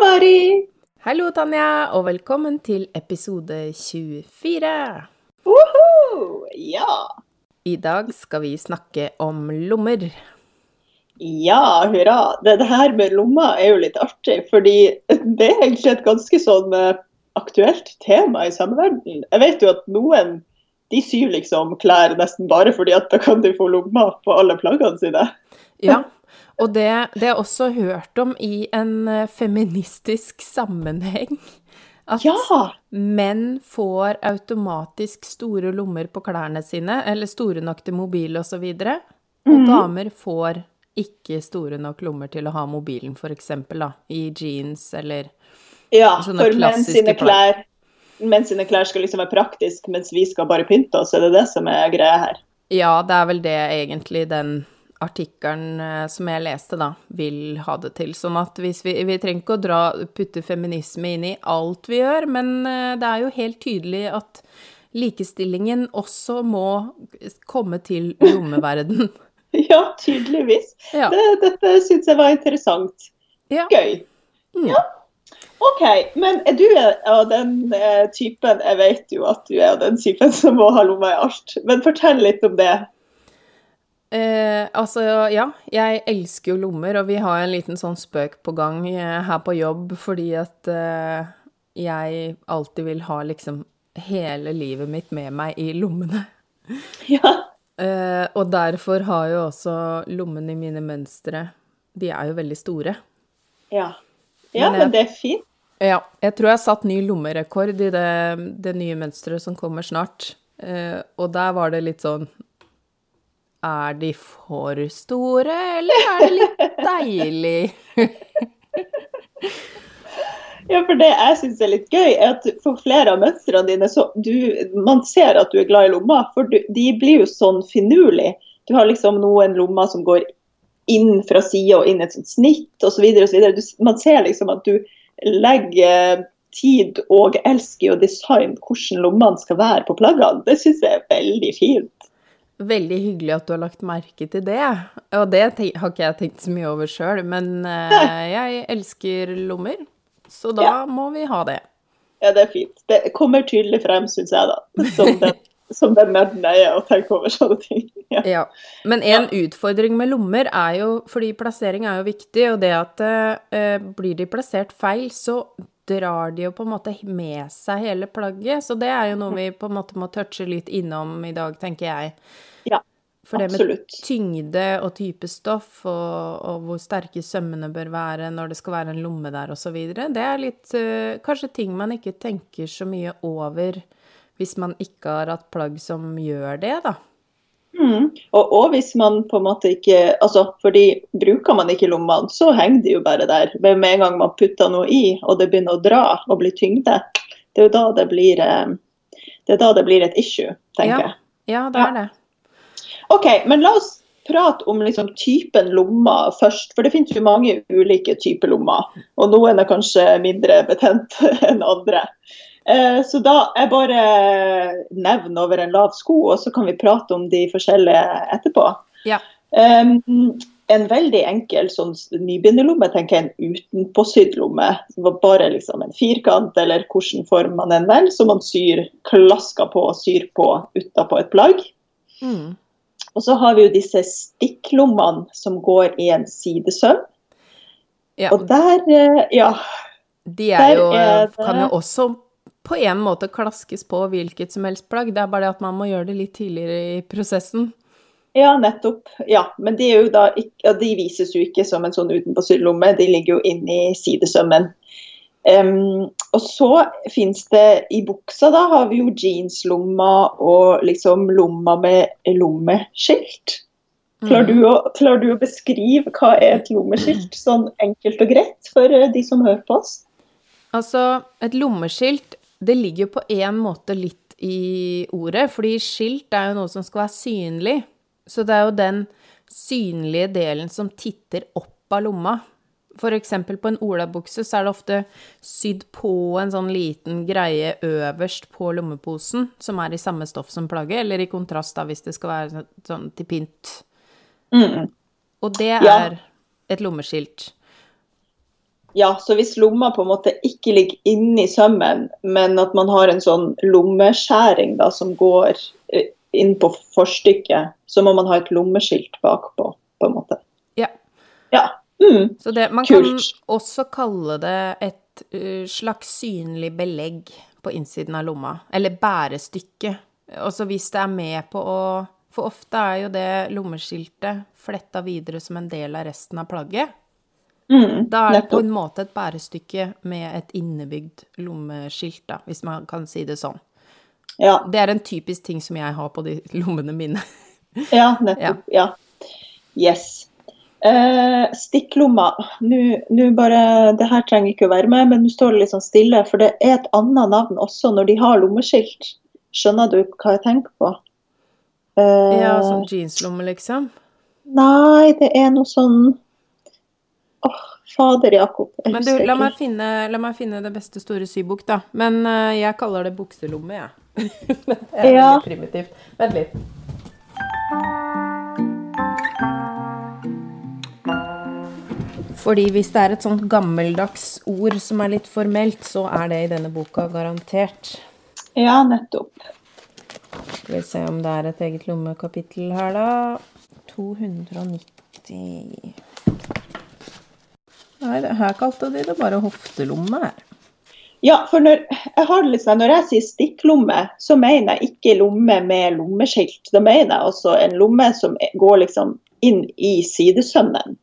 Mari! Hallo, Tanja, og velkommen til episode 24. Uhu, Ja. I dag skal vi snakke om lommer. Ja, hurra. Det, det her med lommer er jo litt artig, fordi det er egentlig et ganske sånn eh, aktuelt tema i samverden. Jeg vet jo at noen de syr liksom klær nesten bare fordi at da kan de få lommer på alle plaggene sine. Ja, og det, det er også hørt om i en eh, feministisk sammenheng. At Ja! menn får automatisk store lommer på klærne sine, eller store nok til mobil osv., og, så videre, og damer får ikke store nok lommer til å ha mobilen, da, i jeans eller Ja, Sånne for menn sine klær menn sine klær skal liksom være praktisk, mens vi skal bare pynte oss. Er det det som er greia her? Ja, det er vel det egentlig den artikkelen eh, som jeg leste, da, vil ha det til. Sånn at hvis vi Vi trenger ikke å dra, putte feminisme inn i alt vi gjør, men eh, det er jo helt tydelig at likestillingen også må komme til rommeverden. Ja, tydeligvis. Ja. Det, dette syns jeg var interessant. ja. Gøy. Mm. Ja. OK, men er du av den eh, typen Jeg vet jo at du er av den typen som må ha lomma i alt, men fortell litt om det. Eh, altså, ja, jeg elsker jo lommer, og vi har en liten sånn spøk på gang eh, her på jobb, fordi at eh, jeg alltid vil ha liksom hele livet mitt med meg i lommene. Ja. Eh, og derfor har jo også lommene i mine mønstre De er jo veldig store. Ja, ja Men jeg- men det er fint. Ja, jeg tror jeg har satt ny lommerekord i det, det nye mønsteret som kommer snart. Eh, og der var det litt sånn Er de for store, eller er det litt deilig? Ja, for det jeg syns er litt gøy, er at for flere av mønstrene dine, så du, man ser at du er glad i lomma, for du, de blir jo sånn finurlig. Du har liksom noen lommer som går inn fra sida og inn et sånt snitt osv. Man ser liksom at du legger tid og elsker å designe hvordan lommene skal være på plaggene. Det syns jeg er veldig fint. Veldig hyggelig at du har lagt merke til det. Og det har ikke jeg tenkt så mye over sjøl, men eh, jeg elsker lommer, så da Ja. må vi ha det. Ja, det er fint. Det kommer tydelig frem, syns jeg, da. Som den, som den nerden jeg er å tenke over sånne ting. Ja. Ja. Men en utfordring med lommer er jo, fordi plassering er jo viktig, og det at eh, blir de plassert feil, så drar de jo på en måte med seg hele plagget. Så det er jo noe vi på en måte må touche litt innom i dag, tenker jeg. Ja, For det med tyngde og type stoff, og, og hvor sterke sømmene bør være når det skal være en lomme der, osv., det er litt eh, kanskje ting man ikke tenker så mye over hvis man ikke har hatt plagg som gjør det, da. Mm. Og, og hvis man på en måte ikke altså fordi Bruker man ikke lommene, så henger de jo bare der. Men med en gang man putter noe i, og det begynner å dra og bli tyngde, det er jo da det blir, eh, det da det blir et issue, tenker Ja. jeg. Ja, det er det. OK, men la oss prate om liksom typen lommer først. For det finnes jo mange ulike typer lommer. Og noen er kanskje mindre betent enn andre. Eh, Så da jeg bare nevner over en lav sko, og så kan vi prate om de forskjellige etterpå. Ja. Um, en veldig enkel sånn nybegynnerlomme, tenker jeg, en utenpåsydd lomme. Bare liksom en firkant eller hvilken form man enn velger, som man syr, klasker på og syr på utapå et plagg. Mm. Og så har vi jo disse stikklommene som går i en sidesøm. Ja, Og der, eh, ja. de er jo, er det- kan jo også på en måte klaskes på hvilket som helst plagg. Det er bare det at man må gjøre det litt tidligere i prosessen. Ja, nettopp. Ja, men de, er jo da ikke, ja, de vises jo ikke som en sånn utenpåsydd lomme, de ligger jo inni sidesømmen. Em, og så finnes det i buksa, da har vi jo jeanslomma og liksom lomma med lommeskilt. Klarer du, å, klarer du å beskrive hva er et lommeskilt, sånn enkelt og greit for eh, de som hører på oss? Altså, et lommeskilt, det ligger jo på en måte litt i ordet, fordi skilt er jo noe som skal være synlig. Så det er jo den synlige delen som titter opp av lomma. For eksempel på en olabukse så er det ofte sydd på en sånn liten greie øverst på lommeposen, som er i samme stoff som plagget, eller i kontrast da, hvis det skal være sånn til pynt. Mm. Og det Ja. er et lommeskilt. Ja, så hvis lomma på en måte ikke ligger inni sømmen, men at man har en sånn lommeskjæring da, som går eh, inn på forstykket, så må man ha et lommeskilt bakpå, på en måte. Ja. Ja. Mm. Så det, man Kult. kan også kalle det et uh, slags synlig belegg på innsiden av lomma, eller bærestykke. Også hvis det er med på å For ofte er jo det lommeskiltet fletta videre som en del av resten av plagget. Mm. Da er det på en måte et bærestykke med et innebygd lommeskilt, da, hvis man kan si det sånn. Ja, Det er en typisk ting som jeg har på de lommene mine. ja, nettopp. Ja. Yes. Eh, stikklomma. Nå bare Det her trenger ikke å være med, men nå står det litt sånn stille. For det er et annet navn også når de har lommeskilt. Skjønner du hva jeg tenker på? Eh, Ja, sånn jeanslomme, liksom. Nei, det er noe sånn Åh, fader Jakob. jeg Men du, la meg finne, la meg finne det beste store sybok, da. Men uh, jeg kaller det bukselomme, jeg. Ja. det er Ja. primitivt. Vent litt. Fordi hvis det er et sånt gammeldags ord som er litt formelt, så er det i denne boka garantert. Ja, nettopp. Skal vi se om det er et eget lommekapittel her, da. 290 Nei, det her kalte de det bare hoftelomme her. Ja, for når jeg, har litt sånn, når jeg sier stikklomme, så mener jeg ikke lomme med lommeskilt. Da mener jeg også en lomme som går liksom inn i sidesømmen.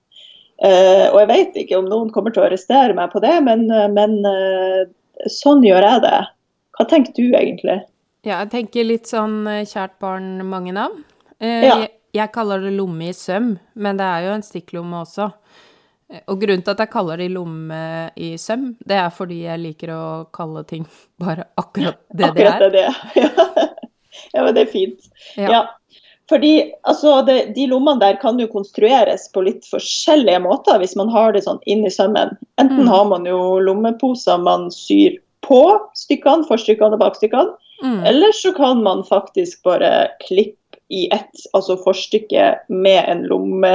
Eh, og jeg vet ikke om noen kommer til å arrestere meg på det, men, eh, men uh, sånn gjør jeg det. Hva tenker du egentlig? Ja, jeg tenker litt sånn kjært barn, mange navn. Uh, Ja. jeg, jeg kaller det lomme i søm, men det er jo en stikklomme også. Og grunnen til at jeg kaller det lomme i søm, det er fordi jeg liker å kalle ting bare akkurat det Akkurat det er. det det er. ja, men det er fint. Ja. Ja. Fordi altså, det, De lommene der kan jo konstrueres på litt forskjellige måter hvis man har det sånn inn i sømmen. Enten Mm. har man jo lommeposer man syr på stykkene, forstykkene og bakstykkene, Mm. eller så kan man faktisk bare klippe i ett, altså forstykket med en lomme,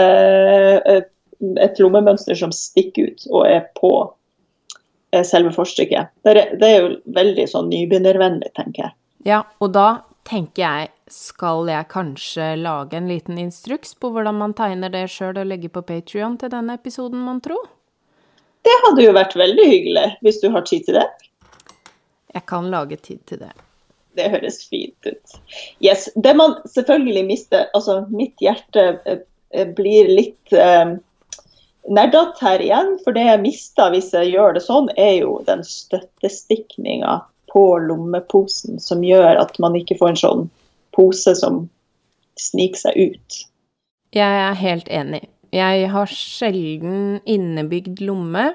et, et lommemønster som stikker ut og er på eh, selve forstykket. Det er, det er jo veldig sånn nybegynnervennlig, tenker jeg. Ja, og da tenker jeg, skal jeg kanskje lage en liten instruks på hvordan man tegner det sjøl og legge på Patrion til denne episoden, mon tro? Det hadde jo vært veldig hyggelig hvis du har tid til det. Jeg kan lage tid til det. Det høres fint ut. Yes, Det man selvfølgelig mister Altså, mitt hjerte eh, blir litt eh, nerdete her igjen. For det jeg mister hvis jeg gjør det sånn, er jo den støttestikninga på lommeposen som gjør at man ikke får en sånn pose som sniker seg ut. Jeg er helt enig. Jeg har sjelden innebygd lomme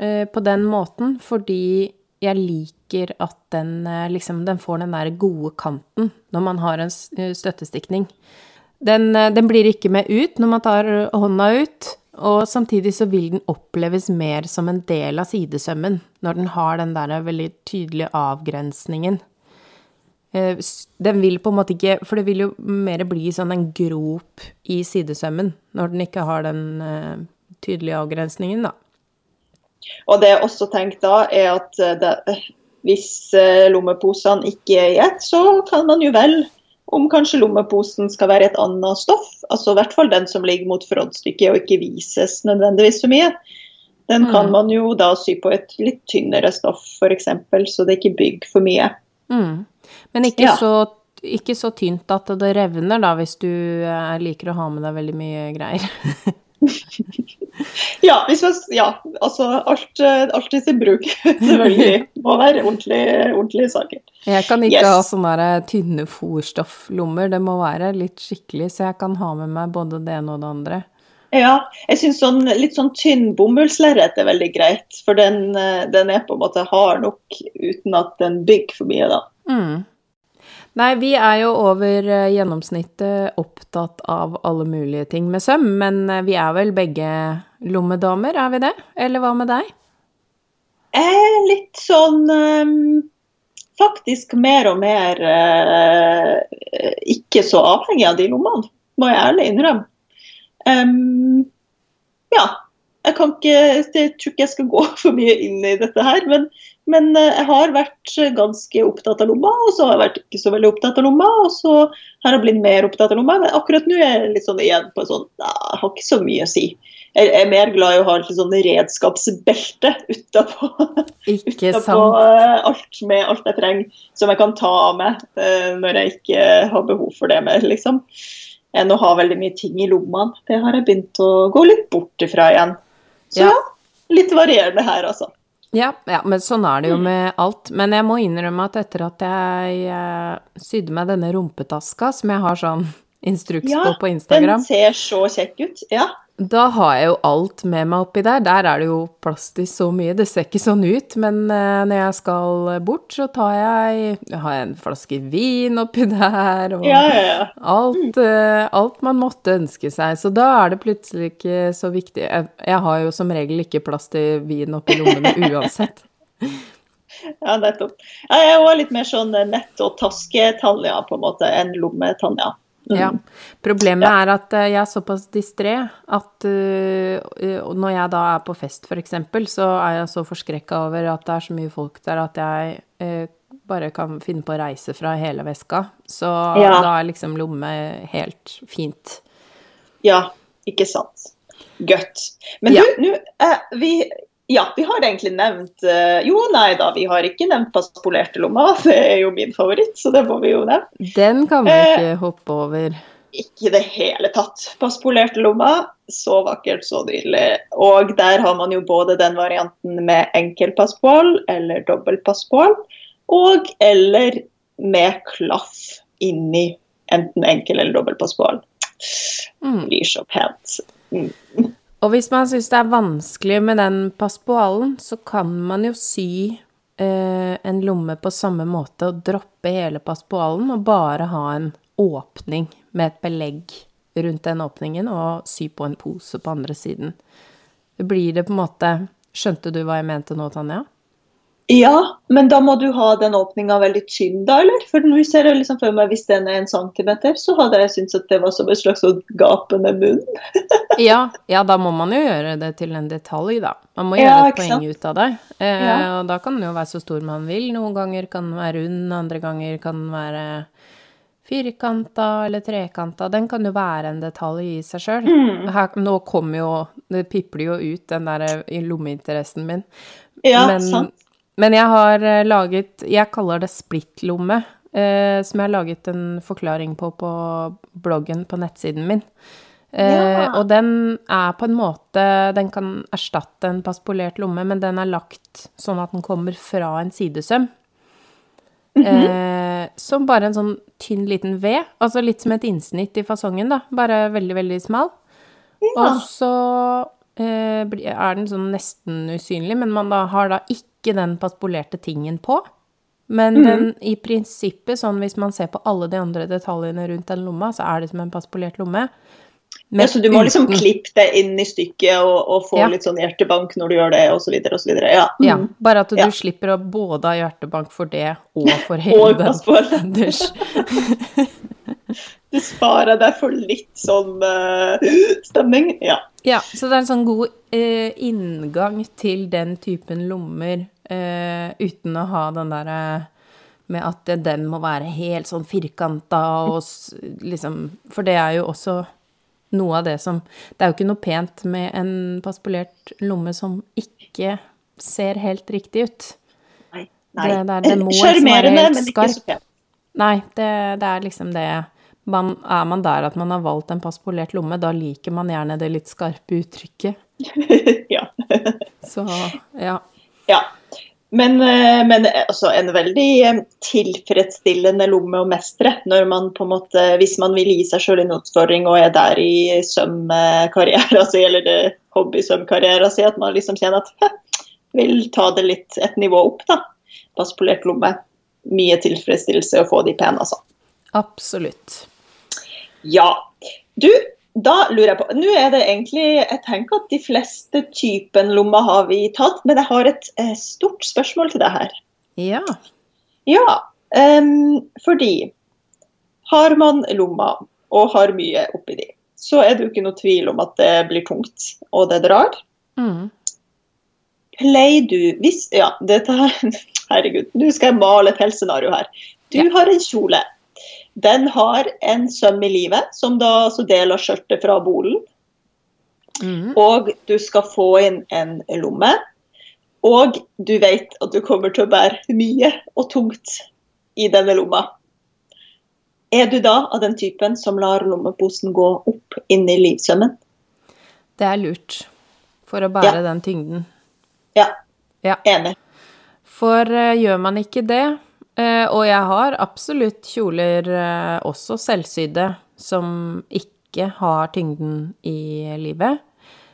eh, på den måten, fordi jeg liker at den eh, liksom Den får den der gode kanten når man har en eh, støttestikning. Den, eh, den blir ikke med ut når man tar hånda ut, og samtidig så vil den oppleves mer som en del av sidesømmen når den har den der veldig tydelige avgrensningen. Eh, Den vil på en måte ikke For det vil jo mer bli sånn en grop i sidesømmen når den ikke har den eh, tydelige avgrensningen, da. Og det jeg også tenker da, er at eh, det, hvis lommeposene ikke er i ett, så kan man jo vel om kanskje lommeposen skal være et annet stoff. Altså i hvert fall den som ligger mot frontstykket og ikke vises nødvendigvis så mye. Den kan Mm. man jo da sy på et litt tynnere stoff f.eks., så det ikke bygger for mye. Mm. Men ikke, Ja. så, ikke så tynt at det revner, da, hvis du eh, liker å ha med deg veldig mye greier. Ja, hvis man, ja altså alt, eh, alt i sin bruk. Selvfølgelig. Må være ordentlige, ordentlig saker. Jeg kan ikke Yes. ha sånne tynne fòrstofflommer, det må være litt skikkelig, så jeg kan ha med meg både det ene og det andre. Ja, jeg syns sånn, litt sånn tynn bomullslerret er veldig greit. For den, eh, den er på en måte hard nok uten at den bygger for mye, da. Mm. Nei, vi er jo over eh, gjennomsnittet opptatt av alle mulige ting med søm, men eh, vi er vel begge lommedamer, er vi det? Eller hva med deg? Er litt sånn ehm, Faktisk mer og mer eh, ikke så avhengig av de lommene, må jeg ærlig innrømme. Ehm, ja. Jeg kan ikke, jeg tror ikke jeg skal gå for mye inn i dette her, men, men eh, jeg har vært ganske opptatt av lomma, og så har jeg vært ikke så veldig opptatt av lomma, og så har jeg blitt mer opptatt av lomma. Men akkurat nå er jeg litt sånn igjen på sånn Jeg har ikke så mye å si. Jeg er mer glad i å ha et sånn redskapsbelte utapå, utapå eh, alt med alt jeg trenger, som jeg kan ta av meg eh, når jeg ikke har behov for det mer, liksom. Enn å ha veldig mye ting i lommene. Det har jeg begynt å gå litt bort ifra igjen. Så ja, litt varierende her, altså. Ja, ja, men sånn er Mm. det jo med alt. Men jeg må innrømme at etter at jeg eh, sydde meg denne rumpetaska, som jeg har sånn instruks Ja, på på Den ser så kjekk ut. Ja. Da har jeg jo alt med meg oppi der. Der er det jo plass til så mye. Det ser ikke sånn ut, men eh, når jeg skal bort, så tar jeg, jeg har en flaske vin oppi der, og Ja, ja, ja. alt, eh, alt man måtte ønske seg. Så da er det plutselig ikke så viktig. Jeg, jeg har jo som regel ikke plass til vin oppi lommene uansett. ja nettopp. Jeg er òg litt mer sånn nett- og taske-Tanja, på en måte, enn lomme-Tanja. Mm. Ja. Problemet er at eh, jeg er såpass distré at uh, når jeg da er på fest, eksempel, så er jeg så forskrekka over at det er så mye folk der at jeg uh, bare kan finne på å reise fra hele veska. Så Ja. da er liksom lomme helt fint. Ja, ikke sant. Godt. Men Ja. du, nå uh, vi ja, vi har egentlig nevnt eh, Jo, nei da, vi har ikke nevnt paspolerte lommer. Det er jo min favoritt, så det må vi jo nevne. Den kan vi Eh, ikke hoppe over. Ikke i det hele tatt. Paspolerte lommer, så vakkert, så nydelig. Og der har man jo både den varianten med enkel passpål eller dobbel passpål, og eller med klaff inni enten enkel eller dobbel passpål. Mm. Blir så pent. Mm. Og hvis man syns det er vanskelig med den paspoalen, så kan man jo sy eh, en lomme på samme måte og droppe hele paspoalen og bare ha en åpning med et belegg rundt den åpningen og sy på en pose på andre siden. Blir det på en måte Skjønte du hva jeg mente nå, Tanja? Ja, men da må du ha den åpninga veldig tynn, da, eller? For ser jeg liksom for meg hvis den er en centimeter, så hadde jeg syntes at det var som en slags sånn gapende munn. Ja, ja, da må man jo gjøre det til en detalj, da. Man må Ja, gjøre et poeng poeng ut av det. Eh, Ja. Og da kan den jo være så stor man vil. Noen ganger kan den være rund, andre ganger kan den være firkanta eller trekanta. Den kan jo være en detalj i seg sjøl. Mm. Nå kommer jo Det pipler jo ut, den der i lommeinteressen min. Ja, men, sant. Men jeg har eh, laget Jeg kaller det splittlomme. Eh, som jeg har laget en forklaring på på bloggen på nettsiden min. Eh, Ja. Og den er på en måte Den kan erstatte en paspolert lomme, men den er lagt sånn at den kommer fra en sidesøm. Mhm. eh, som bare en sånn tynn liten V. Altså litt som et innsnitt i fasongen, da. Bare veldig, veldig smal. Ja. Og så eh, er den sånn nesten usynlig, men man da har da ikke den paspolerte tingen på. Men mm. den i prinsippet, sånn hvis man ser på alle de andre detaljene rundt den lomma, så er det som en paspolert lomme. Ja, så du må liksom uten- klippe det inn i stykket og, og få Ja. litt sånn hjertebank når du gjør det, osv., osv. Ja. Ja, Mm. bare at du Ja. slipper å både ha hjertebank for det og for hele Og den dusj. Du sparer deg for litt sånn uh, stemning. Ja. Ja, så det er en sånn god uh, inngang til den typen lommer uh, uten å ha den derre med at den må være helt sånn firkanta og liksom For det er jo også noe av det som Det er jo ikke noe pent med en paspolert lomme som ikke ser helt riktig ut. Nei. Nei. Det- det er- det må liksom Sjarmerende, men ikke så pent. Nei, det, det er liksom det man, Er man der at man har valgt en passpolert lomme, da liker man gjerne det litt skarpe uttrykket. ja. Så ja. ja. Men, eh, men eh, altså, en veldig eh, tilfredsstillende lomme å mestre når man på en måte, hvis man vil gi seg sjøl en utfordring og er der i sømkarrieren si, eller det hobbysømkarrieren si, at man liksom kjenner at «Hæ, vil ta det litt et nivå opp, da. Passpolert lomme. Mye tilfredsstillelse å få de pene, altså. Absolutt. Ja. Du, da lurer jeg på Nå er det egentlig Jeg tenker at de fleste typen lommer har vi tatt, men jeg har et eh, stort spørsmål til deg her. Ja. Ja, um, fordi har man lommer og har mye oppi de, så er det jo ikke noe tvil om at det blir tungt, og det drar. Pleier du hvis, Ja, dette her Herregud, nå skal jeg male et helscenario her. Du Ja. har en kjole. Den har en søm i livet, som da altså deler skjørtet fra bolen. Mm. Og du skal få inn en lomme. Og du vet at du kommer til å bære mye og tungt i denne lomma. Er du da av den typen som lar lommeposen gå opp inn i livsømmen? Det er lurt for å bære Ja. den tyngden. Ja, Ja. enig. For uh, gjør man ikke det, og jeg har absolutt kjoler eh, også selvsydde som ikke har tyngden i livet,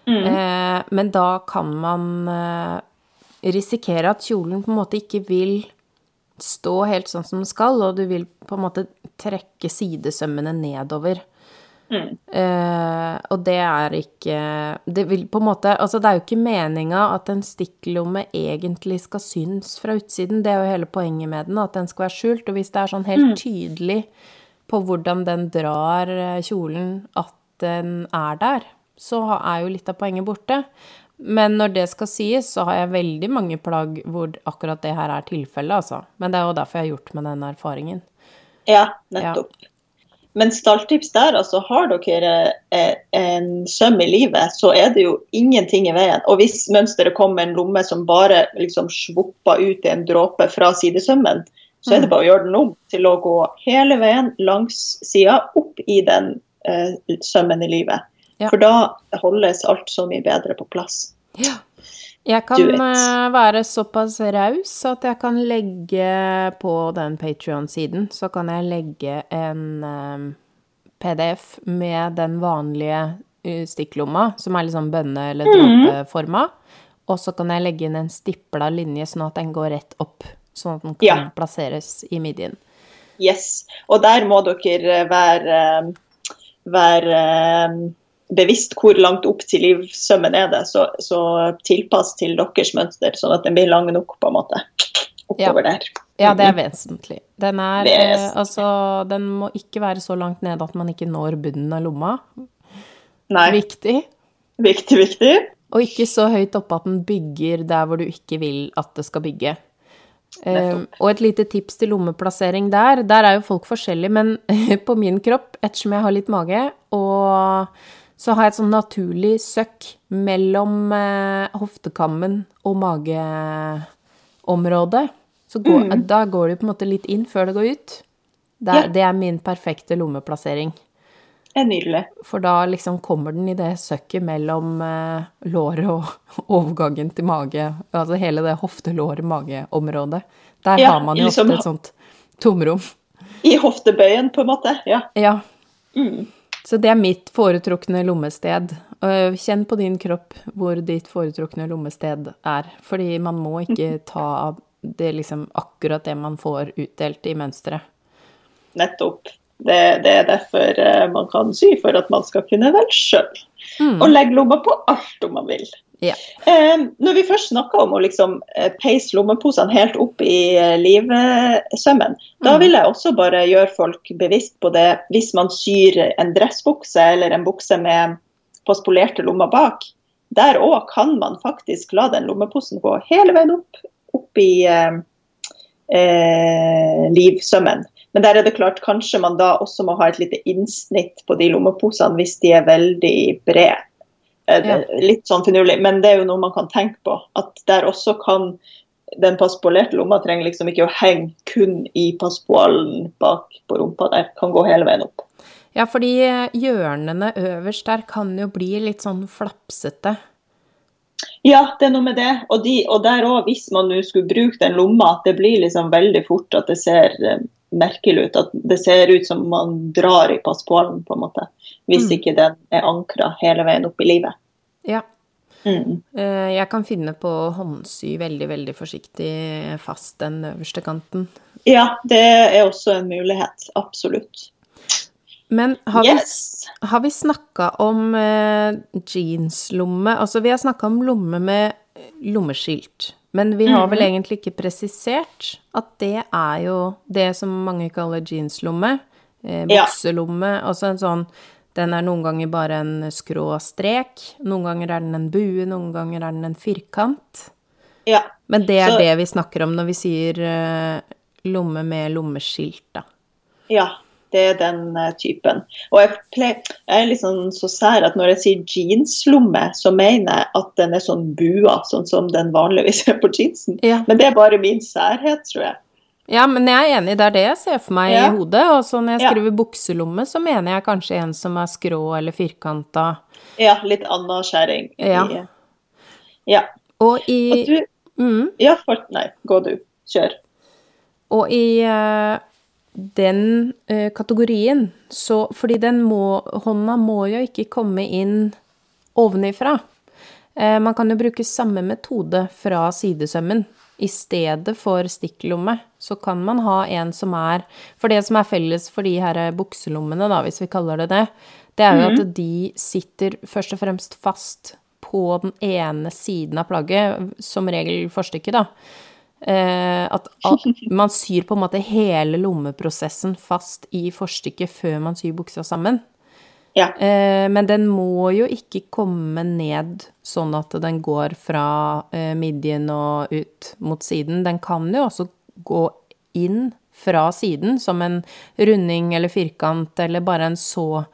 Mm. men da kan man eh, risikere at kjolen på en måte ikke vil stå helt sånn som den skal, og du vil på en måte trekke sidesømmene nedover. Eh, og det er ikke Det vil på en måte Altså, det er jo ikke meninga at en stikklomme egentlig skal synes fra utsiden. Det er jo hele poenget med den, at den skal være skjult. Og hvis det er sånn helt tydelig på hvordan den drar eh, kjolen, at den er der, så er jo litt av poenget borte. Men når det skal sies, så har jeg veldig mange plagg hvor akkurat det her er tilfellet, altså. Men det er jo derfor jeg har gjort meg den erfaringen. Ja, nettopp. Men stalltips der, altså har dere eh, en søm i livet, så er det jo ingenting i veien. Og hvis mønsteret kommer med en lomme som bare liksom svupper ut i en dråpe fra sidesømmen, så er det bare å gjøre den om til å gå hele veien langs sida opp i den eh, sømmen i livet. Ja. For da holdes alt så mye bedre på plass. Jeg kan eh, være såpass raus at jeg kan legge på den Patrion-siden, så kan jeg legge en eh, PDF med den vanlige eh, stikklomma, som er sånn bønne- eller dråpeforma. Og så kan jeg legge inn en stipla linje, sånn at den går rett opp. Sånn at den kan Ja. plasseres i midjen. Yes. Og der må dere være, være bevisst hvor langt opp til livsømmen er det. Så, så tilpass til deres mønster, sånn at den blir lang nok, på en måte. Oppover der. Ja, det er vesentlig. Den er eh, Altså, den må ikke være så langt nede at man ikke når bunnen av lomma. Nei, Viktig. viktig, viktig. Og ikke så høyt oppe at den bygger der hvor du ikke vil at det skal bygge. Eh, og et lite tips til lommeplassering der. Der er jo folk forskjellige, men på min kropp, ettersom jeg har litt mage, og så har jeg et sånn naturlig søkk mellom eh, hoftekammen og mageområdet. Så går, da går det på en måte litt inn før det går ut. Det er, Ja. det er min perfekte lommeplassering. Det er nydelig. For da liksom kommer den i det søkket mellom eh, låret og overgangen til mage. Altså hele det hofte-lår-mage-området. Der Ja, har man jo liksom- ofte et sånt tomrom. I hoftebøyen, på en måte. Ja. Ja. Mm. Så det er mitt foretrukne lommested. Kjenn på din kropp hvor ditt foretrukne lommested er. Fordi man må ikke ta det liksom akkurat det man får utdelt i mønsteret. Nettopp. Det, det er derfor eh, man kan sy, for at man skal kunne velge sjøl. Mm. Og legge lomma på alt om man vil. Ja. Når vi først snakker om å liksom eh, peise lommeposene helt opp i eh, livsømmen, da vil jeg også bare gjøre folk bevisst på det hvis man syr en dressbukse eller en bukse med påspolerte lommer bak. Der òg kan man faktisk la den lommeposen gå hele veien opp, opp i eh, eh, livsømmen. Men der er det klart, kanskje man da også må ha et lite innsnitt på de lommeposene hvis de er veldig brede. Eh, er Litt sånn finurlig, men det er jo noe man kan tenke på. At der også kan den passpolerte lomma trenger liksom ikke å henge kun i passpoalen bak på rumpa der. Kan gå hele veien opp. Ja, fordi hjørnene øverst der kan jo bli litt sånn flapsete. Ja, det er noe med det. Og, de, og der òg, hvis man nå skulle bruke den lomma, det blir liksom veldig fort at det ser eh, merkelig ut. At det ser ut som man drar i passpoalen, på en måte. Hvis Mm. ikke den er ankra hele veien opp i livet. Ja. Mm. Eh, Jeg kan finne på å håndsy veldig, veldig forsiktig fast den øverste kanten. Ja, det er også en mulighet. Absolutt. Men har Yes. vi, har vi snakka om eh, jeanslomme? Altså, vi har snakka om lomme med lommeskilt. Men vi har vel Mhm. egentlig ikke presisert at det er jo det som mange kaller jeanslomme. Eh, Ja. bukselomme. Altså en sånn Den er noen ganger bare en skrå strek, noen ganger er den en bue, noen ganger er den en firkant. Ja. Men det er Så- det vi snakker om når vi sier eh, lomme med lommeskilt, da. Ja, det er den eh, typen. Og jeg, pleier, jeg er sånn så sær at når jeg sier jeanslomme, så mener jeg at den er sånn bua, sånn som den vanligvis er på jeansen. Ja. Men det er bare min særhet, tror jeg. Ja, men jeg er enig, det er det jeg ser for meg Ja. i hodet. Og så når jeg Ja. skriver bukselomme, så mener jeg kanskje en som er skrå eller firkanta. Ja, litt annen skjæring. i- Ja. ja. Og i Og du, mm, ja, for, nei, gå du. Kjør. Og i uh, den uh, kategorien, så Fordi den må Hånda må jo ikke komme inn ovenifra. Uh, man kan jo bruke samme metode fra sidesømmen. I stedet for stikklomme, så kan man ha en som er For det som er felles for de her bukselommene, da, hvis vi kaller det det, det er jo at de sitter først og fremst fast på den ene siden av plagget, som regel forstykket, da. Eh, at man syr på en måte hele lommeprosessen fast i forstykket før man syr buksa sammen. Ja. Eh, men den må jo ikke komme ned sånn at den går fra eh, midjen og ut mot siden. Den kan jo også gå inn fra siden som en runding eller firkant, eller bare en så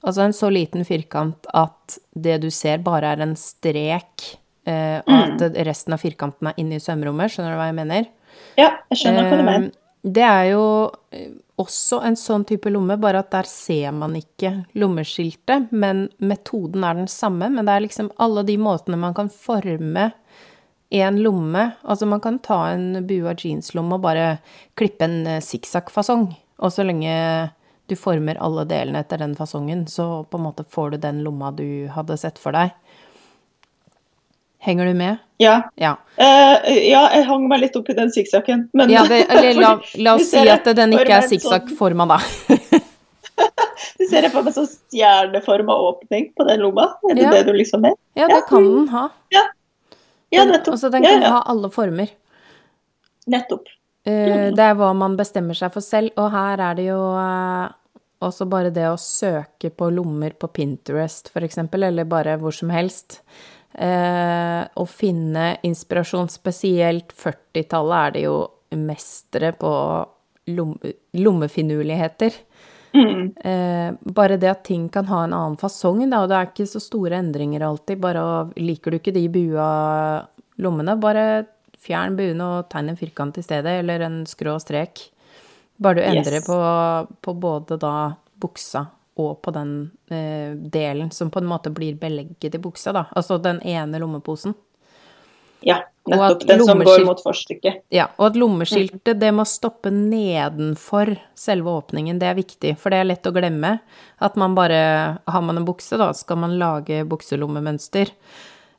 Altså en så liten firkant at det du ser, bare er en strek, eh, og at det- resten av firkanten er inne i sømrommet. Skjønner du hva jeg mener? Ja, jeg skjønner hva du mener. Eh, Det er jo eh, også en sånn type lomme, bare at der ser man ikke lommeskiltet, men metoden er den samme. Men det er liksom alle de måtene man kan forme en lomme Altså man kan ta en bua jeanslomme og bare klippe en eh, sikksakk-fasong, og så lenge du former alle delene etter den fasongen, så på en måte får du den lomma du hadde sett for deg. Henger du med? Ja. Ja. Uh, ja, jeg hang meg litt opp i den sikksakken, men Ja, det, eller la, la oss si at den ikke er sikksakkforma, sånn- da. Du ser jeg for meg sånn stjerneforma åpning på den lomma. Er det Ja. det du liksom er? Ja, det kan den ha. Ja, nettopp. Altså, den kan ja, ha alle former. nettopp. Uh, Det er hva man bestemmer seg for selv, og her er det jo uh, også bare det å søke på lommer på Pinterest, eksempel, eller bare hvor som helst. Eh, å finne inspirasjon, spesielt 40-tallet er det jo mestere på lom lommefinurligheter. Mm. Eh, bare det at ting kan ha en annen fasong, da, og det er ikke så store endringer alltid. Bare liker du ikke de bua lommene, bare fjern buene og tegn en firkant i stedet, eller en skrå strek. Bare du endrer Yes. på, på både da buksa og på den eh, delen som på en måte blir belegget i buksa, da. Altså den ene lommeposen. Ja, nettopp. Den som går mot forstykket. Ja, og at lommeskiltet det må stoppe nedenfor selve åpningen, det er viktig, for det er lett å glemme. At man bare, har man en bukse da, skal man lage bukselommemønster.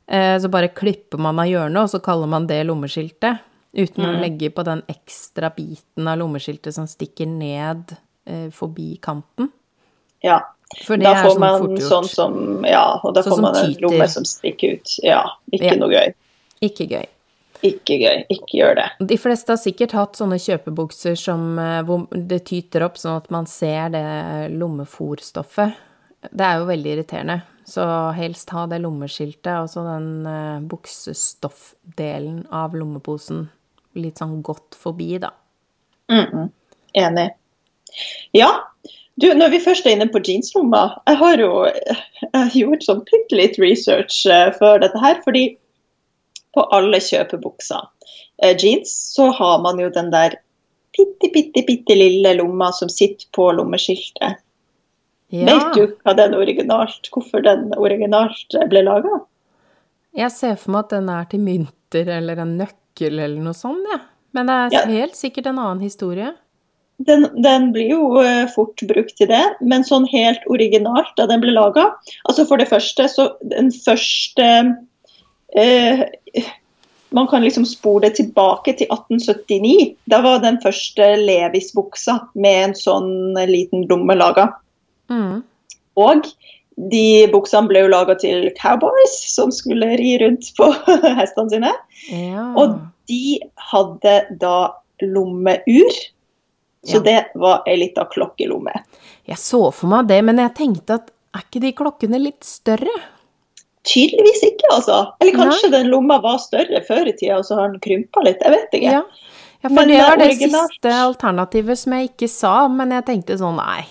Eh, så bare klipper man av hjørnet, og så kaller man det lommeskiltet. Uten å legge på den ekstra biten av lommeskiltet som stikker ned eh, forbi kanten. Ja. Da får sånn man sånn som Ja, og da Sånn får man en lomme som stikker ut. Ja, ikke Ja. noe gøy. Ikke gøy. Ikke gøy. Ikke gjør det. De fleste har sikkert hatt sånne kjøpebukser som, eh, hvor det tyter opp sånn at man ser det lommefòrstoffet. Det er jo veldig irriterende. Så helst ha det lommeskiltet, altså den eh, buksestoffdelen av lommeposen, litt sånn godt forbi, da. Mm-mm. Enig. Ja, du, når vi først er inne på jeansrommet, Jeg har jo jeg gjort sånn bitte litt research eh, før dette her. Fordi på alle kjøpebukser eh, jeans så har man jo den der bitte, bitte, bitte lille lomma som sitter på lommeskiltet. Ja, Vet du hva den originalt, hvorfor den originalt eh, ble laga? jeg ser for meg at den er til mynter eller en nøkkel eller noe sånt, ja. Men det er helt sikkert en annen historie. Den, den blir jo eh, fort brukt til det, men sånn helt originalt da den ble laga Altså for det første, så den første eh, Man kan liksom spore det tilbake til 1879. Da var den første Levis-buksa med en sånn liten lomme laga. Mm. Og de buksene ble jo laga til cowboys som skulle ri rundt på hestene sine. Ja. Og de hadde da lommeur. Så Ja. det var ei lita klokkelomme. Jeg så for meg det, men jeg tenkte at er ikke de klokkene litt større? Tydeligvis ikke, altså. Eller kanskje Nei. den lomma var større før i tida, og så har den krympa litt. Jeg vet ikke. Ja, ja for men det var det originalt... siste alternativet som jeg ikke sa, men jeg tenkte sånn nei.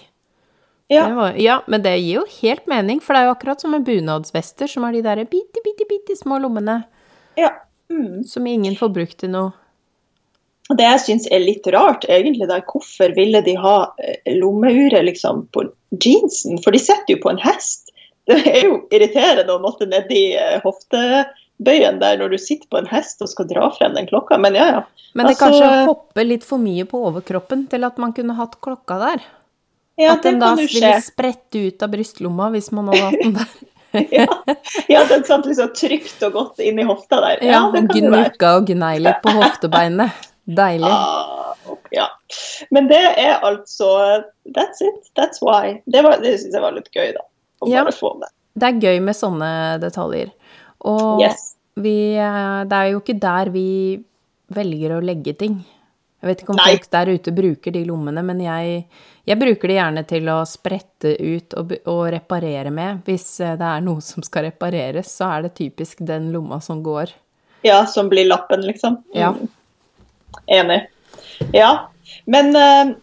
Ja. Var, ja. men det gir jo helt mening, for det er jo akkurat som med bunadsvester, som har de der bitte, bitte, bitte små lommene. Ja. Mm. Som ingen får brukt til noe. Det jeg syns er litt rart, egentlig, da, hvorfor ville de ha eh, lommeuret liksom, på jeansen? For de sitter jo på en hest. Det er jo irriterende å måtte nedi eh, hoftebøyen der når du sitter på en hest og skal dra frem den klokka, men ja, ja. Men det altså, kanskje hopper litt for mye på overkroppen til at man kunne hatt klokka der? Ja, at den da ville sprette ut av brystlomma hvis man hadde hatt den der? ja, ja, den satt liksom trygt og godt inni hofta der. Ja, ja Gnukka og gnei litt på hoftebeinet. Deilig. Ah, ja. Men det er altså That's it. That's why. Det, var, det syns jeg var litt gøy, da å ja, bare få med. Det er gøy med sånne detaljer. Og yes. vi, eh, det er jo ikke der vi velger å legge ting. Jeg vet ikke om Nei. folk der ute bruker de lommene, men jeg, jeg bruker de gjerne til å sprette ut og, og, reparere med. Hvis eh, det er noe som skal repareres, så er det typisk den lomma som går. Ja, som blir lappen, liksom. Ja. Enig. Ja. Men uh,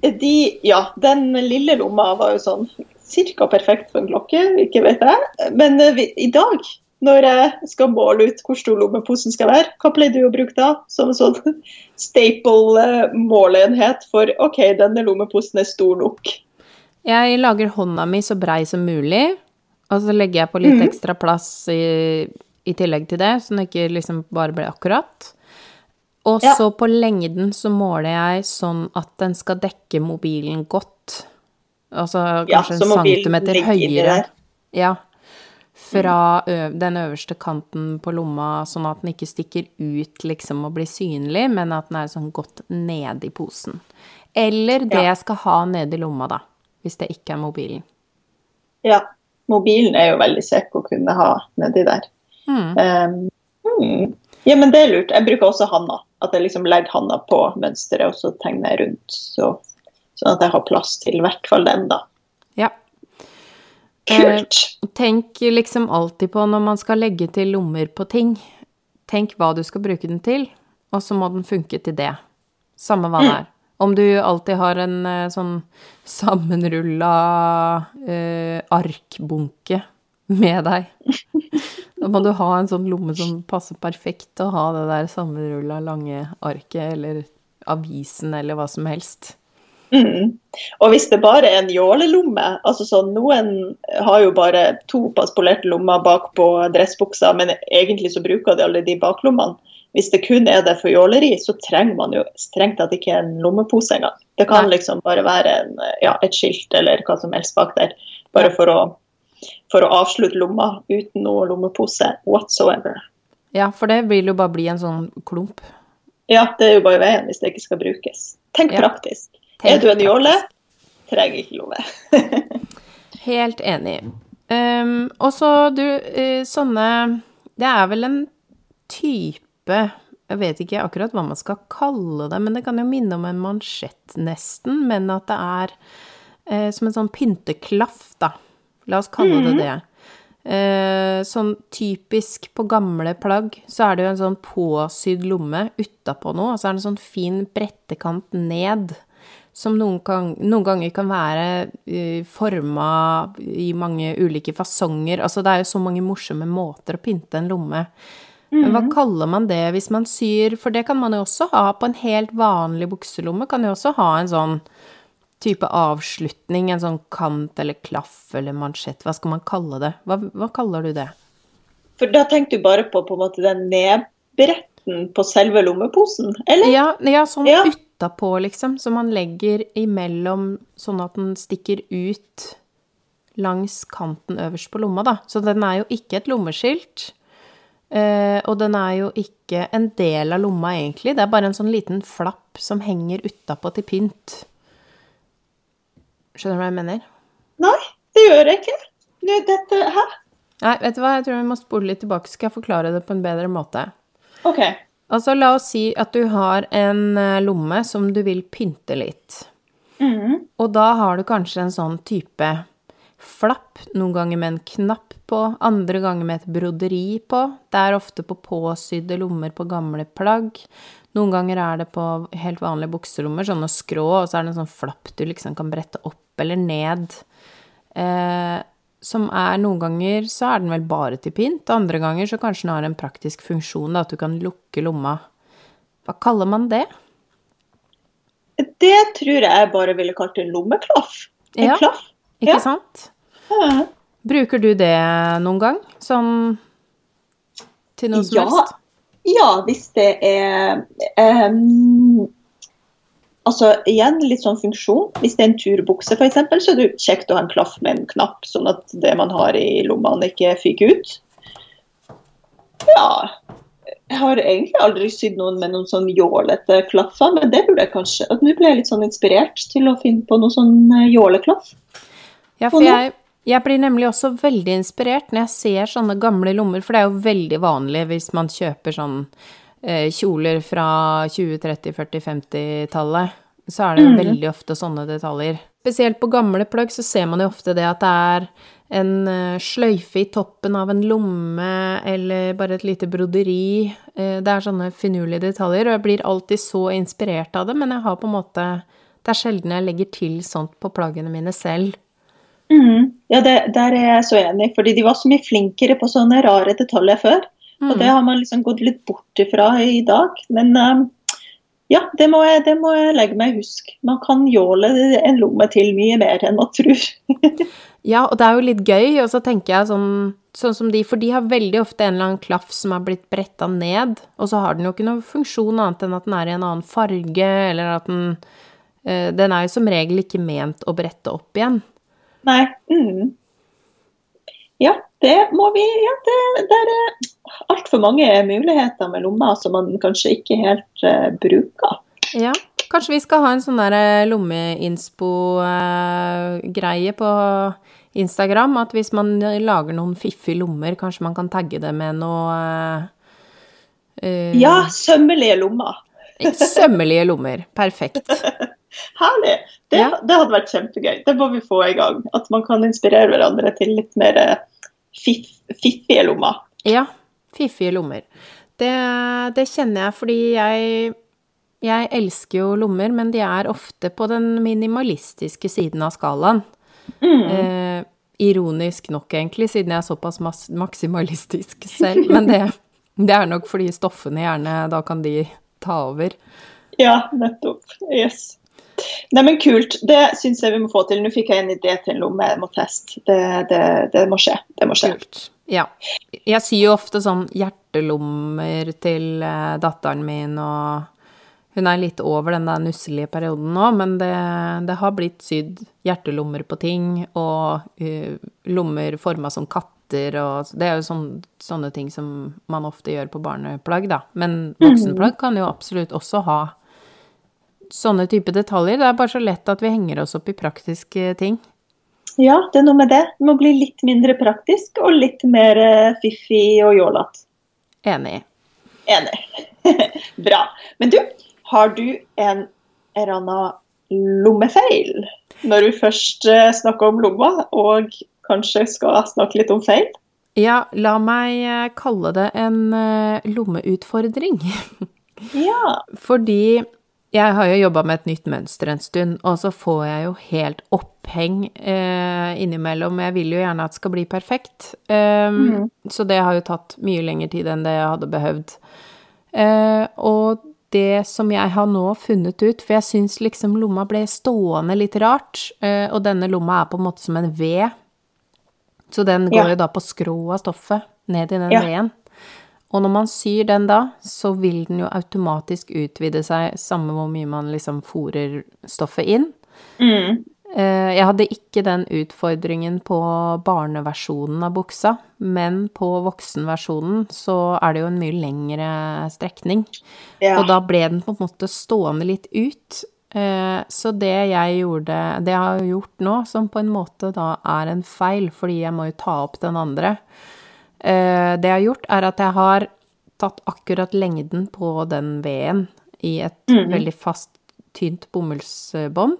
de Ja, den lille lomma var jo sånn ca. perfekt for en klokke, ikke vet jeg. Men uh, vi, i dag, når jeg skal måle ut hvor stor lommeposen skal være, hva pleier du å bruke da? Som en sånn staple uh, måleenhet for OK, denne lommeposen er stor nok. Jeg lager hånda mi så brei som mulig, og så legger jeg på litt mm. ekstra plass i, i, tillegg til det, så den ikke liksom bare blir akkurat. Og så på lengden så måler jeg sånn at den skal dekke mobilen godt. Altså kanskje ja, en centimeter høyere. Ja. Fra den øverste kanten på lomma, sånn at den ikke stikker ut liksom og blir synlig, men at den er sånn godt nede i posen. Eller det ja. jeg skal ha nede i lomma, da. Hvis det ikke er mobilen. Ja. Mobilen er jo veldig kjekk å kunne ha nedi der. Mm. Um, mm. Ja, men det er lurt. Jeg bruker også handa. At jeg liksom legger handa på mønsteret, og så tegner jeg rundt. Så Sånn at jeg har plass til i hvert fall den, da. Ja. Kult. Eh, tenk liksom alltid på når man skal legge til lommer på ting. Tenk hva du skal bruke den til, og så må den funke til det. Samme hva det mm. er. Om du alltid har en eh, sånn sammenrulla eh, arkbunke med deg. Da må du ha en sånn lomme som passer perfekt å ha det der sammenrulla lange arket, eller avisen, eller hva som helst. Mm. Og hvis det bare er en jålelomme altså sånn, Noen har jo bare to paspolerte lommer bak på dressbuksa, men egentlig så bruker de alle de baklommene. Hvis det kun er det for jåleri, så trenger man jo strengt tatt ikke en lommepose engang. Det kan liksom bare være en, ja, et skilt eller hva som helst bak der. Bare for å, for å avslutte lomma uten noe lommepose whatsoever. Ja, for det vil jo bare bli en sånn klump. Ja, det er jo bare veien hvis det ikke skal brukes. Tenk ja. praktisk. Tenk er du en jåle, trenger ikke lomme. Helt enig. Um, og så du, uh, sånne Det er vel en type Jeg vet ikke akkurat hva man skal kalle det, men det kan jo minne om en mansjett, nesten. Men at det er uh, som en sånn pynteklaff, da. La oss kalle det mhm. det. Eh, sånn typisk på gamle plagg, så er det jo en sånn påsydd lomme utapå noe, og så er det en sånn fin brettekant ned som noen, kan, noen ganger kan være uh, eh, forma i mange ulike fasonger. Altså det er jo så mange morsomme måter å pynte en lomme. Men hva mhm. kaller man det hvis man syr For det kan man jo også ha på en helt vanlig bukselomme. Kan jo også ha en sånn type avslutning, en sånn kant eller klaff eller mansjett. Hva skal man kalle det? Hva, hva kaller du det? For da tenker du bare på på en måte den nedbretten på selve lommeposen, eller? Ja, ja sånn ja. utapå, liksom, som man legger imellom sånn at den stikker ut langs kanten øverst på lomma, da. Så den er jo ikke et lommeskilt. Uh, og den er jo ikke en del av lomma, egentlig. Det er bare en sånn liten flapp som henger utapå til pynt. Skjønner du hva jeg mener? Nei, det gjør jeg ikke. Dette Hæ? Nei, vet du hva, jeg tror vi må spole litt tilbake, så skal jeg forklare det på en bedre måte. Ok. Altså, la oss si at du har en eh, lomme som du vil pynte litt. Mm. Og da har du kanskje en sånn type flapp, noen ganger med en knapp på, andre ganger med et broderi på. Det er ofte på påsydde lommer på gamle plagg. Noen ganger er det på helt vanlige bukselommer, sånne skrå, og så er det en sånn flapp du liksom kan brette opp eller ned. Eh, som er noen ganger så er den vel bare til pynt, andre ganger så kanskje den har en praktisk funksjon, da, at du kan lukke lomma. Hva kaller man det? Det tror jeg bare ville kalt en lommeklaff. En Ja, klaff. Ikke Ja. sant? Ja. Bruker du det noen gang? Sånn til noe som Ja. helst? Ja, hvis det er um, Altså igjen litt sånn funksjon. Hvis det er en turbukse f.eks., så er det kjekt å ha en klaff med en knapp, sånn at det man har i lommene ikke fyker ut. Ja. Jeg har egentlig aldri sydd noen med noen sånn jålete klaffer, men det burde jeg kanskje. at Nå ble jeg litt sånn inspirert til å finne på noe sånn eh, jåleklaff. Ja, for jeg, jeg blir nemlig også veldig inspirert når jeg ser sånne gamle lommer, for det er jo veldig vanlig hvis man kjøper sånn eh, kjoler fra 20-, 30-, 40-, 50-tallet, så er det jo veldig ofte sånne detaljer. Spesielt på gamle plagg så ser man jo ofte det at det er en eh, sløyfe i toppen av en lomme, eller bare et lite broderi. Eh, det er sånne finurlige detaljer, og jeg blir alltid så inspirert av det, men jeg har på en måte Det er sjelden jeg legger til sånt på plaggene mine selv. Mhm. Ja, det, der er jeg så enig, fordi de var så mye flinkere på sånne rare detaljer før. Og Mm. det har man liksom gått litt bort ifra i dag. Men um, ja, det må, jeg, det må jeg legge meg husk. Man kan jåle en lomme til mye mer enn man tror. Ja, og det er jo litt gøy, og så tenker jeg sånn, sånn som de, for de har veldig ofte en eller annen klaff som har blitt bretta ned, og så har den jo ikke noen funksjon annet enn at den er i en annen farge, eller at den eh, Den er jo som regel ikke ment å brette opp igjen. Nei. Mm. Ja, det må vi Ja, det, det er altfor mange muligheter med lommer som man kanskje ikke helt uh, bruker. Ja, kanskje vi skal ha en sånn der lommeinspo-greie på Instagram, at hvis man lager noen fiffige lommer, kanskje man kan tagge det med noe uh, Ja, sømmelige lommer. Sømmelige lommer. Perfekt. Herlig. Det, Ja. det hadde vært kjempegøy. Det må vi få i gang. At man kan inspirere hverandre til litt mer eh, fiff, fiffige lommer. Ja, fiffige lommer. Det, det kjenner jeg fordi jeg Jeg elsker jo lommer, men de er ofte på den minimalistiske siden av skalaen. Eh, ironisk nok, egentlig, siden jeg er såpass maksimalistisk selv. Men det, det er nok fordi stoffene gjerne Da kan de ta over. Ja, nettopp. Yes. Nei, men kult. Det syns jeg vi må få til. Nå fikk jeg en idé til jeg må teste. Det, det, det må skje. Det må skje. Kult. Ja. Jeg syr jo ofte sånn hjertelommer til eh, datteren min, og hun er litt over den der nusselige perioden nå, men det, det har blitt sydd hjertelommer på ting, og uh, lommer forma som katter, og det er jo sån, sånne ting som man ofte gjør på barneplagg, da. Men voksenplagg kan jo absolutt også ha sånne type detaljer. Det er bare så lett at vi henger oss opp i praktiske ting. Ja, det er noe med det. Det må bli litt mindre praktisk og litt mer eh, fiffig og jålete. Enig. Enig. Bra. Men du, har du en eller annen lommefeil når du først eh, snakker om lomma, og kanskje skal snakke litt om feil? Ja, la meg eh, kalle det en lommeutfordring. Ja. Fordi jeg har jo jobba med et nytt mønster en stund, og så får jeg jo helt oppheng eh, innimellom. Jeg vil jo gjerne at det skal bli perfekt. Um, Så det har jo tatt mye lengre tid enn det jeg hadde behøvd. Uh, og det som jeg har nå funnet ut, for jeg syns liksom lomma ble stående litt rart, uh, og denne lomma er på en måte som en V. Så den går Ja. jo da på skrå av stoffet, ned i den Ja. V-en. Og når man syr den da, så vil den jo automatisk utvide seg, samme hvor mye man liksom fòrer stoffet inn. Mm. Eh, Jeg hadde ikke den utfordringen på barneversjonen av buksa, men på voksenversjonen så er det jo en mye lengre strekning. Ja. Og da ble den på en måte stående litt ut. Eh, Så det jeg gjorde, det jeg har gjort nå, som på en måte da er en feil, fordi jeg må jo ta opp den andre, det jeg har gjort, er at jeg har tatt akkurat lengden på den veden i et veldig fast, tynt bomullsbånd.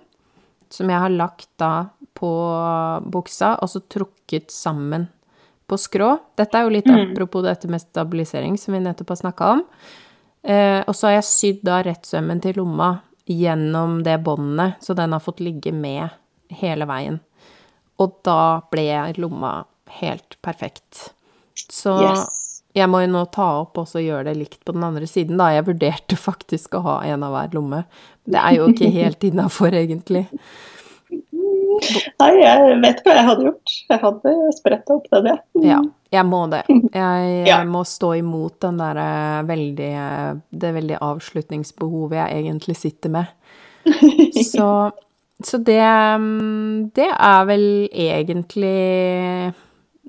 som jeg har lagt da på buksa, og så trukket sammen på skrå. Dette er jo litt Mm. apropos dette med stabilisering, som vi nettopp har snakka om. Eh, og så har jeg sydd da rettsømmen til lomma gjennom det båndet, så den har fått ligge med hele veien. Og da ble lomma helt perfekt. Så Yes. jeg må jo nå ta opp og gjøre det likt på den andre siden, da. Jeg vurderte faktisk å ha en av hver lomme. Det er jo ikke helt innafor, egentlig. Nei, jeg vet hva jeg hadde gjort. Jeg hadde spretta opp det. jeg. Ja, jeg må det. Jeg, Ja. jeg må stå imot den der veldig Det veldig avslutningsbehovet jeg egentlig sitter med. Så, så det mm, Det er vel egentlig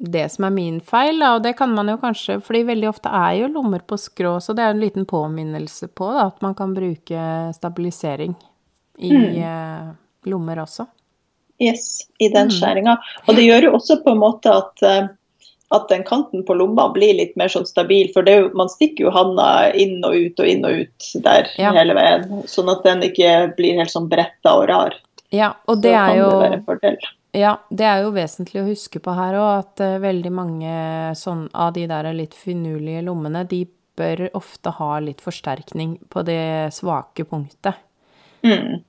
det som er min feil, da, og det kan man jo kanskje fordi veldig ofte er jo lommer på skrå, så det er en liten påminnelse på da, at man kan bruke stabilisering i eh, lommer også. Yes, i den Mm. skjæringa. Og det gjør jo også på en måte at, eh, at den kanten på lomma blir litt mer sånn stabil. For det jo, man stikker jo handa inn og ut og inn og ut der Ja. hele veien. Sånn at den ikke blir helt sånn bretta og rar. Ja, og Så det er jo Ja, det er jo vesentlig å huske på her òg, at eh, veldig mange sånn av de der litt finurlige lommene, de bør ofte ha litt forsterkning på det svake punktet. Mm.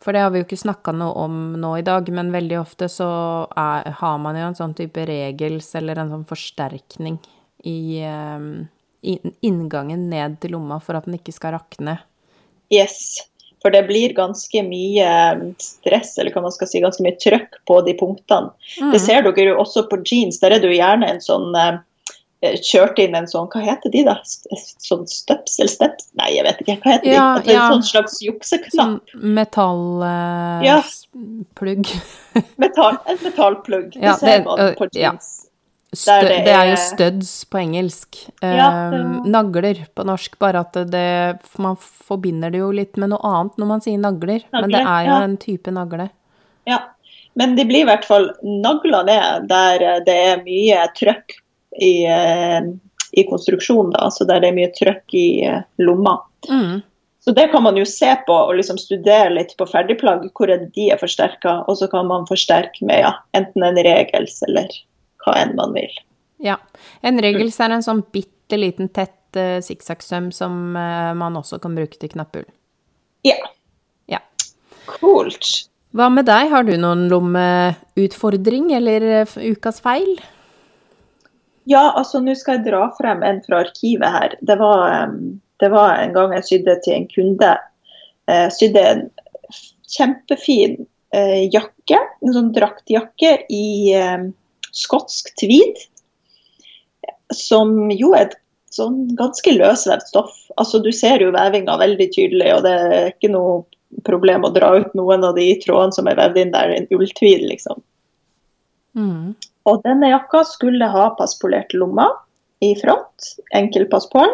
For det har vi jo ikke snakka noe om nå i dag, men veldig ofte så er, har man jo en sånn type regels eller en sånn forsterkning i um, inn- inngangen ned til lomma for at den ikke skal rakne. Yes. For det blir ganske mye stress, eller hva man skal si, ganske mye trøkk på de punktene. Mm. Det ser dere jo også på jeans. Der er det jo gjerne en sånn eh, Kjørt inn en sånn, hva heter de da? Sånn støpsel? Steps? Nei, jeg vet ikke. Hva heter Ja, de? Ja. En sånn slags jukseknapp. Sånn metallplugg. Uh, ja. Metall, en metallplugg. Ja, det ser man på jeans. Stø, Der det, det er jo er- studs på engelsk. Ja, det Eh, Nagler på norsk, bare at det Man forbinder det jo litt med noe annet når man sier nagler, men det er jo ja. en type nagle. Ja. Men de blir i hvert fall nagla ned der eh, det er mye trøkk i, eh, i konstruksjonen, da. Altså der det er mye trøkk i eh, lomma. Mm. Så det kan man jo se på og liksom studere litt på ferdigplagg, hvor er de er forsterka, og så kan man forsterke med ja, enten en regels eller hva enn man vil. Ja. En regels er en sånn bitte liten tett uh, sikksakksøm som uh, man også kan bruke til knapphull. Ja. Ja. Kult. Hva med deg, har du noen lommeutfordring eller eh, ukas feil? Ja, altså nå skal jeg dra frem en fra arkivet her. Det var, det var en gang jeg sydde til en kunde. Jeg sydde en kjempefin eh, jakke, en sånn draktjakke i eh, skotsk tweed. Som jo er et sånn ganske løsvevd stoff. Altså Du ser jo vevinga veldig tydelig, og det er ikke noe problem å dra ut noen av de trådene som er vevd inn der. En ulltveed, liksom. Mm. Og denne jakka skulle ha passpolert lomma i front, enkel passpål.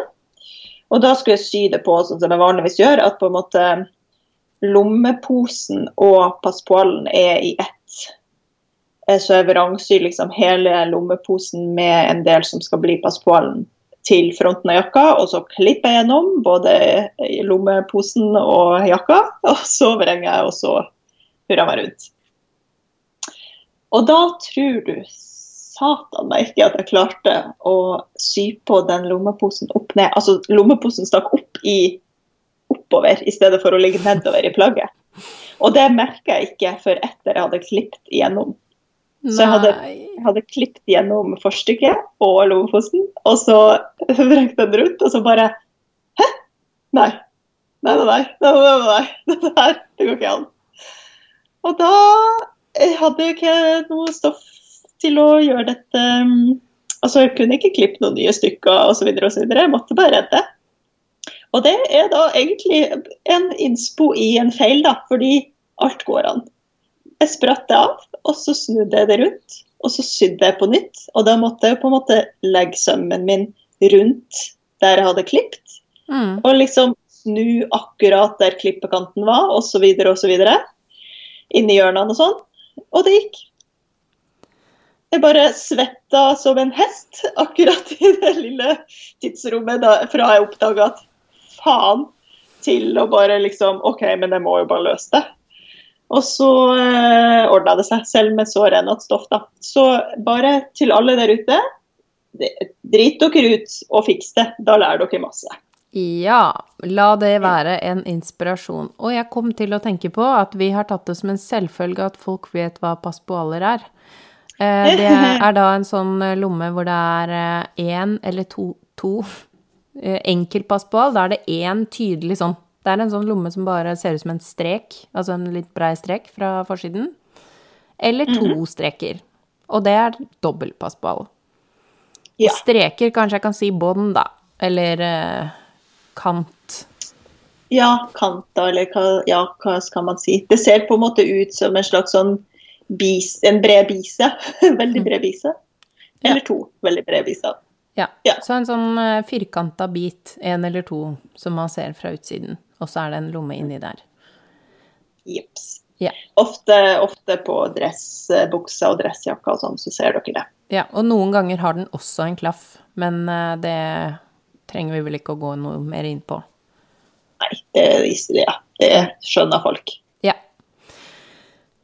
Og da skulle jeg sy det på sånn som jeg vanligvis gjør, at på en måte lommeposen og passpålen er i ett. Eh, Så jeg vrangsyr liksom hele lommeposen med en del som skal bli passpålen til fronten av jakka, og så klipper jeg gjennom både lommeposen og jakka, og så vrenger jeg, og så hurrer meg rundt. Og da tror du satan meg ikke at jeg klarte å sy på den lommeposen opp ned. Altså lommeposen stakk opp i oppover i stedet for å ligge nedover i plagget. Og det merka jeg ikke før etter jeg hadde klippet igjennom. Så jeg hadde, jeg hadde klippet gjennom forstykket og lommeposen, og så vrengte den rundt, og så bare Hæ? Nei. Nei, nei, nei. nei, nei, nei. Dette her, det går ikke an. Og da hadde jeg ikke noe stoff til å gjøre dette um, Altså, jeg kunne ikke klippe noen nye stykker osv. osv. Jeg måtte bare redde. Og det er da egentlig en innspo i en feil, da, fordi alt går an. Jeg spratt det av, og så snudde jeg det rundt, og så sydde jeg på nytt. Og da måtte jeg på en måte legge sømmen min rundt der jeg hadde klippet, Mm. og liksom snu akkurat der klippekanten var, osv. osv. Inni hjørnene og sånn. Og det gikk. Jeg bare svetta som en hest akkurat i det lille tidsrommet da, fra jeg oppdaga at faen, til å bare liksom OK, men jeg må jo bare løse det. Og så eh, ordna det seg, selv med så rennete stoff. da. Så bare til alle der ute, drit dere ut og fiks det. Da lærer dere masse. Ja, la det være en inspirasjon. Og jeg kom til å tenke på at vi har tatt det som en selvfølge at folk vet hva paspoaler er. Eh, Det er da en sånn eh, lomme hvor det er én eller to, to eh, enkel passepoal. Da er det én tydelig sånn. Det er en sånn lomme som bare ser ut som en strek, altså en litt brei strek fra forsiden. Eller to streker. Og det er dobbeltpassball. Ja. Streker, kanskje jeg kan si bånd, da. Eller eh, kant. Ja, kanter, eller hva, ja, hva skal man si. Det ser på en måte ut som en slags sånn bis, en bred bise. veldig bred bise. Eller to veldig brede biser. Ja. Ja. Så en sånn uh, firkanta bit, en eller to, som man ser fra utsiden. Og så er det en lomme inni der. Jips. Ja. Ofte, ofte på dressbukser og dressjakker og sånn, så ser dere det. ja. Og noen ganger har den også en klaff, men eh, det trenger vi vel ikke å gå noe mer inn på. Nei, det, ja, det skjønner folk. Ja.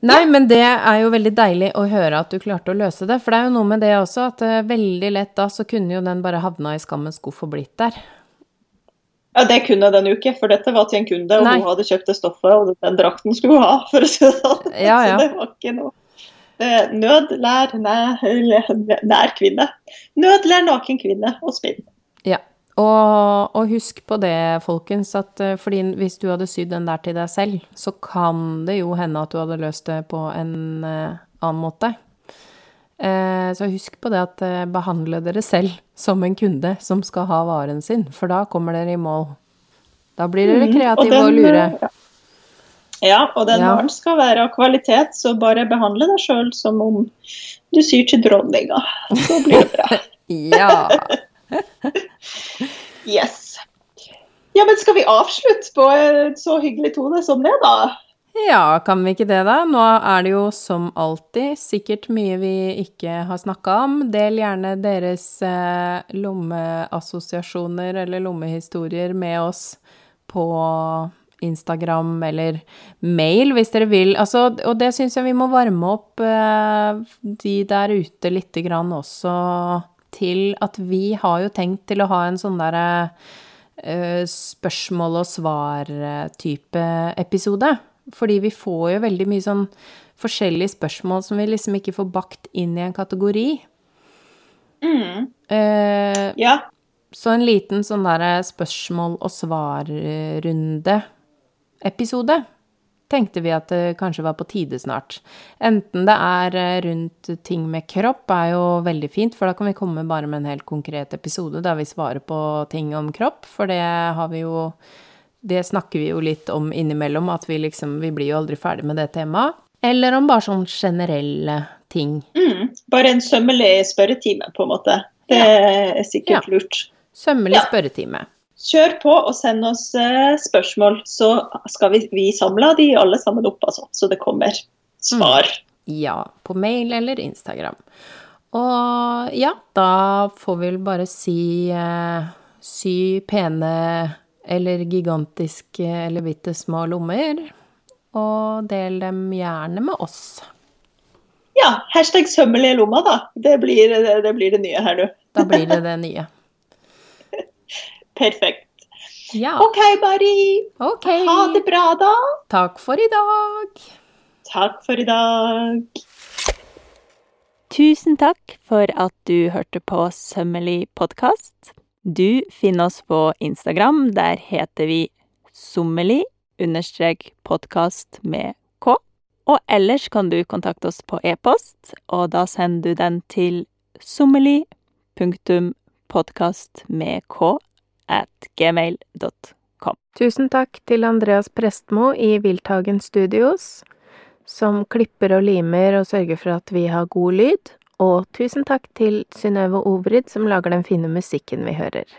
Nei, men det er jo veldig deilig å høre at du klarte å løse det. For det er jo noe med det også, at eh, veldig lett da så kunne jo den bare havna i skammens skuff og blitt der. Ja, Det kunne den jo ikke, for dette var til en kunde, og Nei. hun hadde kjøpt det stoffet, og den drakten skulle hun ha. for å si det sånn. Ja, ja. Så det var ikke noe. Det, nød lær nær, kvinne. Nød lær naken kvinne å spinne. Ja. Og, og husk på det, folkens, at eh, fordi hvis du hadde sydd den der til deg selv, så kan det jo hende at du hadde løst det på en eh, annen måte. Eh, så husk på det at eh, behandle dere selv som en kunde som skal ha varen sin, for da kommer dere i mål. Da blir dere kreative og, den, lure. ja. Ja, og den Ja. varen skal være av kvalitet, så bare behandle deg sjøl som om du syr til dronninga. Så blir det bra. Ja. Yes. Ja, men skal vi avslutte på en så hyggelig tone som det, da? Ja, kan vi ikke det, da? Nå er det jo som alltid sikkert mye vi ikke har snakka om. Del gjerne deres eh, lommeassosiasjoner eller lommehistorier med oss på Instagram eller mail, hvis dere vil. Altså, og det syns jeg vi må varme opp eh, de der ute lite grann også til at vi har jo tenkt til å ha en sånn derre eh, spørsmål og svar-type episode. Fordi vi får jo veldig mye sånn forskjellige spørsmål som vi liksom ikke får bakt inn i en kategori. Mm. Eh, Ja. så en liten sånn derre spørsmål og svar-runde-episode tenkte vi at det kanskje var på tide snart. Enten det er eh, rundt ting med kropp, er jo veldig fint, for da kan vi komme bare med en helt konkret episode der vi svarer på ting om kropp, for det har vi jo Det snakker vi jo litt om innimellom, at vi liksom Vi blir jo aldri ferdig med det temaet. Eller om bare sånn generelle ting. Mm. Bare en sømmelig spørretime, på en måte. Det er sikkert Ja. lurt. Sømmelig Ja. spørretime. Kjør på og send oss eh, spørsmål, så skal vi, vi samle de alle sammen opp, altså. Så det kommer svar. Ja, på mail eller Instagram. Og ja, da får vi vel bare si eh, sy pene eller gigantiske eller bitte små lommer. Og del dem gjerne med oss. Ja, hashtag sømmelige lomma, da. Det blir det, det blir det nye her nå. Da blir det det nye. Perfekt. Ja, OK, Mari. ok. Ha det bra, da. Takk for i dag. Takk for i dag. Tusen takk for at du hørte på Sømmelig podkast. Du finner oss på Instagram. Der heter vi sommeli understrek podkast med k. Og ellers kan du kontakte oss på e-post, og da sender du den til sommelig punktum podkast med k at gmail.com. Tusen takk til Andreas Prestmo i Wilthagen Studios, som klipper og limer og sørger for at vi har god lyd. Og tusen takk til Synnøve Obrid, som lager den fine musikken vi hører.